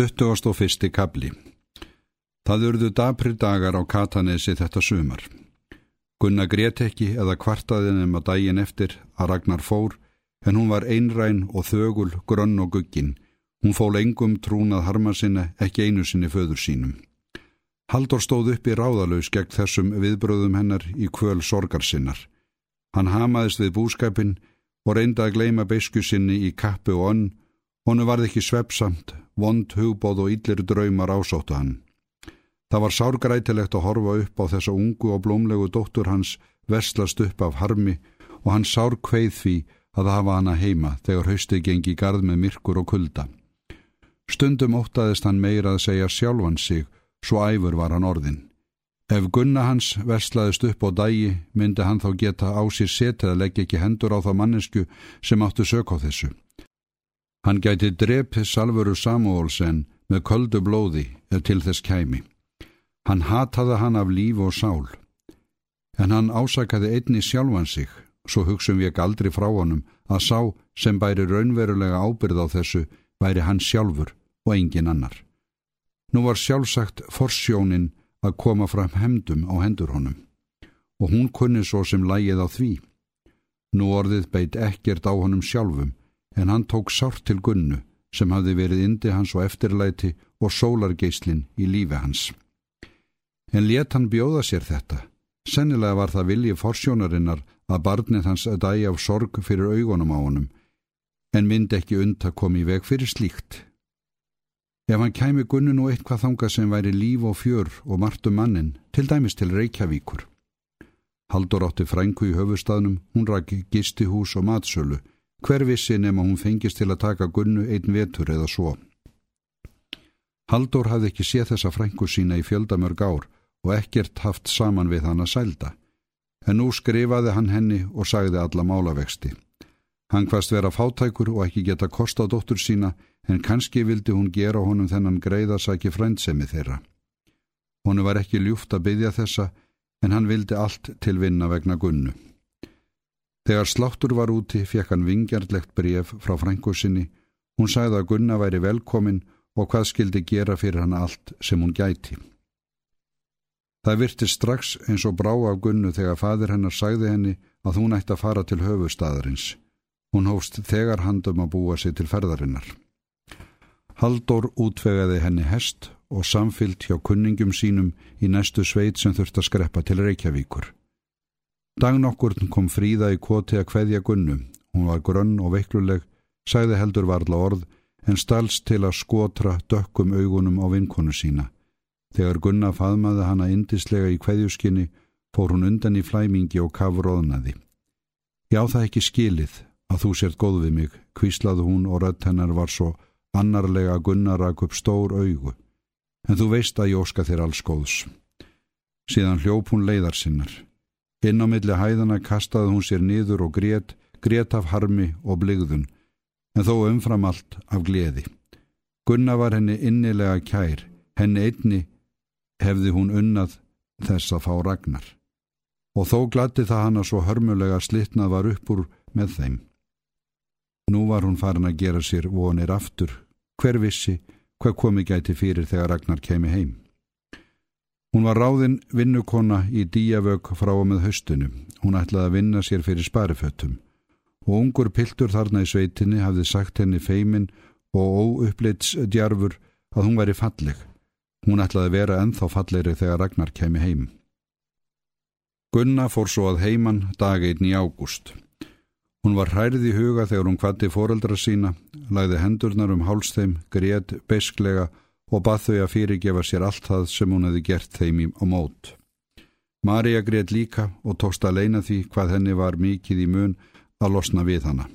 21. kabli Það urðu dapri dagar á Katanesi þetta sumar. Gunna grét ekki eða kvartaði nema daginn eftir að Ragnar fór en hún var einræn og þögul, grönn og guggin. Hún fól engum trúnað harma sinna ekki einu sinni föður sínum. Haldur stóð upp í ráðalaus gegn þessum viðbröðum hennar í kvöl sorgar sinnar. Hann hamaðist við búskapin og reynda að gleima beisku sinni í kappu og önn. Honu varð ekki svepsamt, vond hugbóð og yllir draumar ásóttu hann. Það var sárgrætilegt að horfa upp á þessa ungu og blómlegu dóttur hans vestlast upp af harmi og hann sár kveið því að hafa hana heima þegar haustið gengi garð með myrkur og kulda. Stundum óttaðist hann meira að segja sjálfan sig, svo æfur var hann orðin. Ef gunna hans verslaðist upp á dægi, myndi hann þá geta á sér setið að leggja ekki hendur á þá mannesku sem áttu sök á þessu. Hann gæti drepið salvuru Samuelsen með köldu blóði ef til þess kæmi. Hann hataði hann af líf og sál. En hann ásakaði einni sjálfan sig, svo hugsun við ekki aldrei frá honum að sá sem bæri raunverulega ábyrð á þessu væri hann sjálfur og engin annar. Nú var sjálfsagt forsjónin að koma fram hemdum á hendur honum og hún kunni svo sem lægið á því. Nú orðið beitt ekkert á honum sjálfum en hann tók sárt til gunnu sem hafði verið indi hans og eftirlæti og sólargeislin í lífi hans. En let hann bjóða sér þetta. Sennilega var það vilji forsjónarinnar að barnið hans að dæja af sorg fyrir augunum á honum en myndi ekki und að koma í veg fyrir slíkt. Ef hann kæmi gunnu nú eitthvað þangað sem væri líf og fjör og martu mannin, til dæmis til Reykjavíkur. Haldur átti frængu í höfustadnum, hún raki gistihús og matsölu, hver vissi nema hún fengist til að taka gunnu einn vetur eða svo. Haldur hafði ekki séð þessa frængu sína í fjöldamörg ár og ekkert haft saman við hann að sælda, en nú skrifaði hann henni og sagði alla málavexti. Hann hvaðst vera fátækur og ekki geta kosta dóttur sína en kannski vildi hún gera honum þennan greiðarsæki frændsemi þeirra. Honu var ekki ljúft að byggja þessa en hann vildi allt til vinna vegna gunnu. Þegar sláttur var úti fekk hann vingjarlegt bref frá frængusinni. Hún sagði að gunna væri velkomin og hvað skildi gera fyrir hann allt sem hún gæti. Það virti strax eins og brá af gunnu þegar fadir hennar sagði henni að hún ætti að fara til höfustadarins. Hún hófst þegar handum að búa sig til ferðarinnar. Haldur útvegaði henni hest og samfyllt hjá kunningum sínum í næstu sveit sem þurft að skreppa til Reykjavíkur. Dagn okkur kom fríða í koti að kveðja gunnu. Hún var grönn og veikluleg, sæði heldur varla orð, en stalst til að skotra dökkum augunum á vinkonu sína. Þegar gunna faðmaði hana indislega í kveðjuskinni, fór hún undan í flæmingi og kafróðnaði. Já það ekki skilið, að þú sért góð við mig, kvíslaði hún og rött hennar var svo annarlega að upp stór augu. En þú veist að ég óska þér alls góðs. Síðan hljóp hún leiðar sinnar. Inn á milli hæðana kastaði hún sér niður og grét, grét af harmi og bligðun, en þó umfram allt af gleði. Gunna var henni innilega kær, henni einni hefði hún unnað þess að fá ragnar. Og þó glatti það hana svo hörmulega slitnað var upp úr með þeim. Nú var hún farin að gera sér vonir aftur, hver vissi hvað komi gæti fyrir þegar Ragnar kemi heim. Hún var ráðinn vinnukonna í díavög frá og með höstinu. Hún ætlaði að vinna sér fyrir spariföttum og ungur piltur þarna í sveitinni hafði sagt henni feimin og óupplits djarfur að hún væri falleg. Hún ætlaði að vera enþá fallegri þegar Ragnar kemi heim. Gunna fór svo að heiman dag einn í ágúst. Hún var hærið í huga þegar hún kvatti foreldra sína, lagði hendurnar um hálstheim, grét, besklega og bað þau að fyrirgefa sér allt það sem hún hefði gert þeim í á mót. Marja grét líka og tókst að leina því hvað henni var mikið í mun að losna við hana.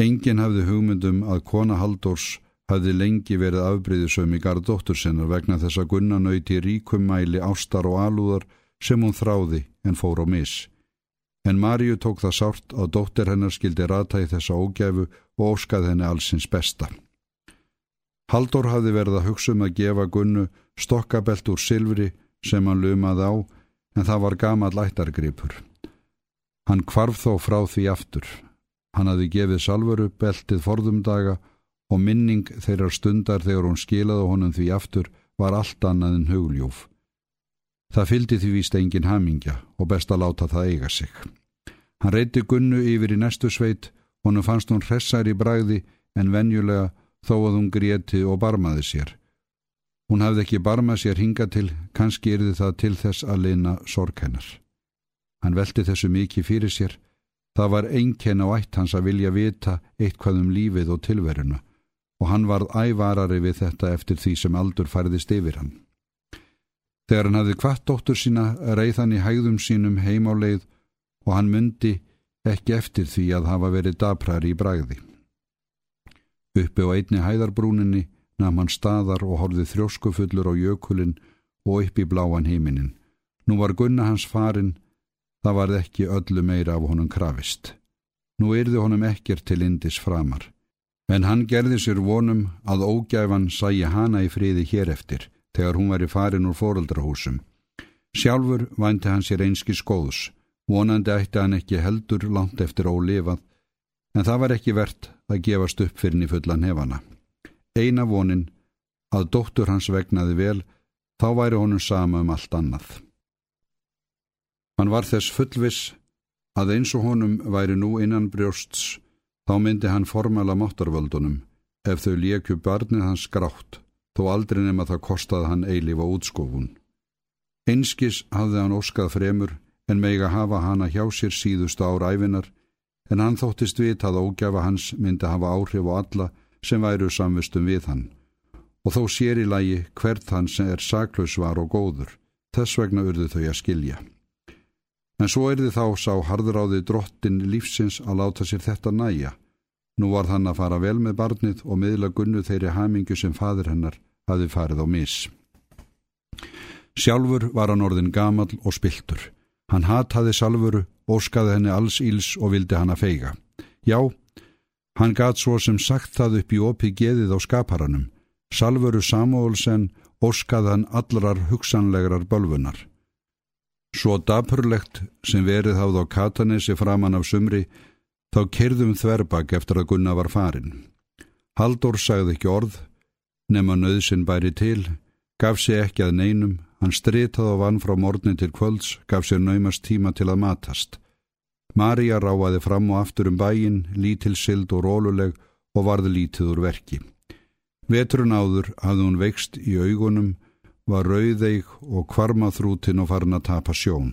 Engin hafði hugmyndum að kona Haldórs hafði lengi verið afbreyðisum í gardóttur sinna vegna þess að gunna nöyti ríkum mæli ástar og alúðar sem hún þráði en fór á miss en Marju tók það sárt að dóttir hennar skildi rata í þessa ógæfu og óskað henni allsins besta. Haldur hafði verið að hugsa um að gefa Gunnu stokkabelt úr silfri sem hann lumaði á en það var gamal ættargripur. Hann kvarf þó frá því aftur. Hann hafði gefið salvuru beltið forðumdaga og minning þeirrar stundar þegar hún skilaði honum því aftur var allt annað en hugljúf. Það fyldi því víst engin hamingja og best að láta það eiga sig. Hann reyti Gunnu yfir í næstu sveit, honum fannst hún hressar í bræði en venjulega þó að hún gréti og barmaði sér. Hún hafði ekki barmað sér hinga til, kannski yrði það til þess að leina sorg hennar. Hann velti þessu mikið fyrir sér. Það var einkenn á ætt hans að vilja vita eitthvað um lífið og tilveruna og hann varð ævarari við þetta eftir því sem aldur færðist yfir hann. Þegar hann hafði kvart dóttur sína reið hann í hægðum sínum heim á leið og hann myndi ekki eftir því að hafa verið daprar í bræði. Uppi á einni hæðarbrúninni nam hann staðar og horfið þrjóskufullur á jökulinn og upp í bláan heiminin. Nú var gunna hans farin, það varð ekki öllu meira af honum krafist. Nú yrði honum ekkert til indis framar. En hann gerði sér vonum að ógæfan sæi hana í friði hér eftir, þegar hún væri farin úr fóröldrahúsum. Sjálfur vænti hann sér einski skóðs, vonandi ætti hann ekki heldur langt eftir ólifað, en það var ekki verðt að gefast upp fyrir nýfullan hefana. Eina vonin, að dóttur hans vegnaði vel, þá væri honum sama um allt annað. Hann var þess fullvis að eins og honum væri nú innan brjósts Þá myndi hann formala máttarvöldunum ef þau lékju barnið hans grátt, þó aldrei nema það kostaði hann eilifa útskofun. Einskis hafði hann óskað fremur en meiga hafa hana hjá sér síðustu ára æfinar, en hann þóttist vit að ógjafa hans myndi hafa áhrif á alla sem væru samvistum við hann. Og þó sér í lagi hvert hann sem er saklaus var og góður, þess vegna urðu þau að skilja. En svo er þið þá sá harðuráði drottin lífsins að láta sér þetta næja. Nú var þann að fara vel með barnið og miðla gunnu þeirri hamingu sem fadur hennar hafi farið á mis. Sjálfur var hann orðin gamal og spiltur. Hann hataði salvuru, óskaði henni alls íls og vildi hann að feiga. Já, hann gat svo sem sagt það upp í opi geðið á skaparanum. Salvuru Samuelsen óskaði hann allrar hugsanlegar bölvunar. Svo dapurlegt sem verið hafði á Katanesi framann af sumri, þá kyrðum þverbak eftir að Gunna var farin. Haldur sagði ekki orð, nema nöðsin bæri til, gaf sér ekki að neinum, hann stritaði á vann frá morgni til kvölds, gaf sér naumast tíma til að matast. Marja ráaði fram og aftur um bæin, lítilsild og róluleg og varði lítið úr verki. Vetrun áður hafði hún veikst í augunum, var rauðeig og kvarmaþrútin og farin að tapa sjón.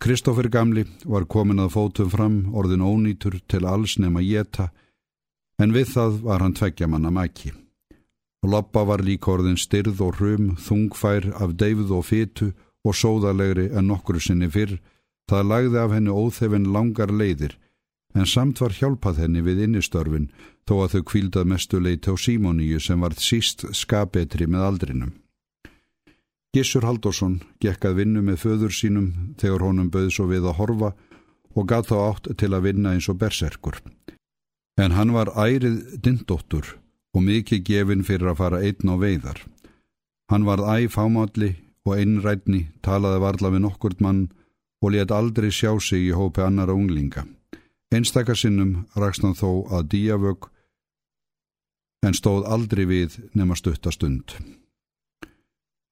Kristófer Gamli var komin að fótum fram orðin ónýtur til alls nema jeta, en við það var hann tveggja manna mæki. Loppa var líka orðin styrð og hrum, þungfær af deyfð og fytu og sóðalegri en nokkru sinni fyrr, það lagði af henni óþefin langar leiðir, en samt var hjálpað henni við innistörfin þó að þau kvíldað mestu leiti á Símoníu sem var síst skapetri með aldrinum. Gissur Haldursson gekk að vinnu með föður sínum þegar honum bauð svo við að horfa og gaf þá átt til að vinna eins og berserkur. En hann var ærið dindóttur og mikið gefin fyrir að fara einn á veiðar. Hann var æg fámalli og einrætni, talaði varla við nokkurt mann og let aldrei sjá sig í hópi annara unglinga. Einstakasinnum rakst hann þó að díavög en stóð aldrei við nema stuttastund.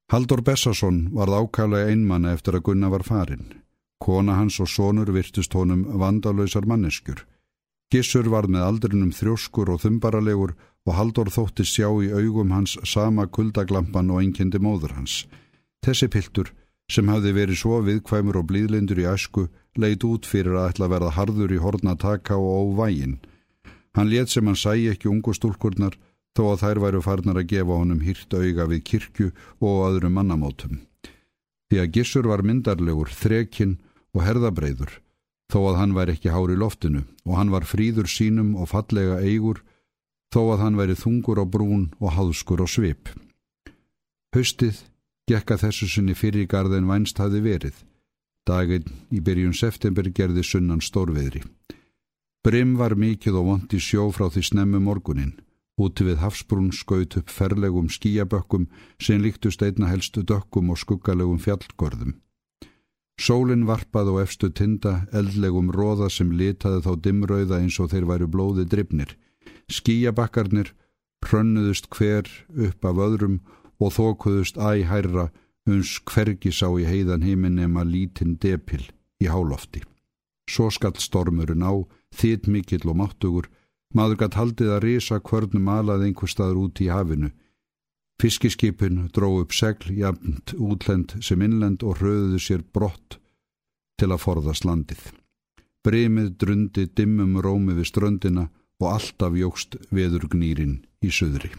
Haldur Bessason varð ákælega einmanna eftir að Gunna var farin. Kona hans og sonur virtust honum vandalöysar manneskjur. Gissur var með aldrinum þrjóskur og þumbaralegur og Haldur þótti sjá í augum hans sama kuldaglampan og einkindi móður hans. Þessi piltur, sem hafði verið svo viðkvæmur og blíðlindur í æsku, leit út fyrir að ætla að verða harður í hornataka og á vægin. Hann let sem hann sæi ekki ungu stúlkurnar þó að þær væru farnar að gefa honum hýrt auga við kirkju og öðrum mannamótum. Því að Gissur var myndarlegur, þrekinn og herðabreiður, þó að hann væri ekki hári loftinu og hann var fríður sínum og fallega eigur, þó að hann væri þungur á brún og háðskur á svip. Haustið gekka þessu sinni fyrir garðin vænst hafi verið. Daginn í byrjun september gerði sunnan stórveðri. Brim var mikið og vondi sjó frá því snemmu morgunin. Úti við hafsbrún skaut upp ferlegum skíabökkum sem líktust einna helstu dökkum og skuggalegum fjallgörðum. Sólinn varpað á efstu tinda, eldlegum róða sem litaði þá dimrauða eins og þeir væru blóði drifnir. Skíjabakkarnir hrönnuðust hver upp af öðrum og þókuðust æhærra uns hvergi sá í heiðan heiminn nema lítinn depil í hálofti. Svo skall stormurinn á, þitt mikill og máttugur, maður gatt haldið að risa kvörnum alað einhver staður út í hafinu. Fiskiskipin dró upp segl, jafnt útlend sem innlend og hröðuðu sér brott til að forðast landið. Bremið drundi dimmum rómi við ströndina og alltaf jógst veður gnýrin í söðri.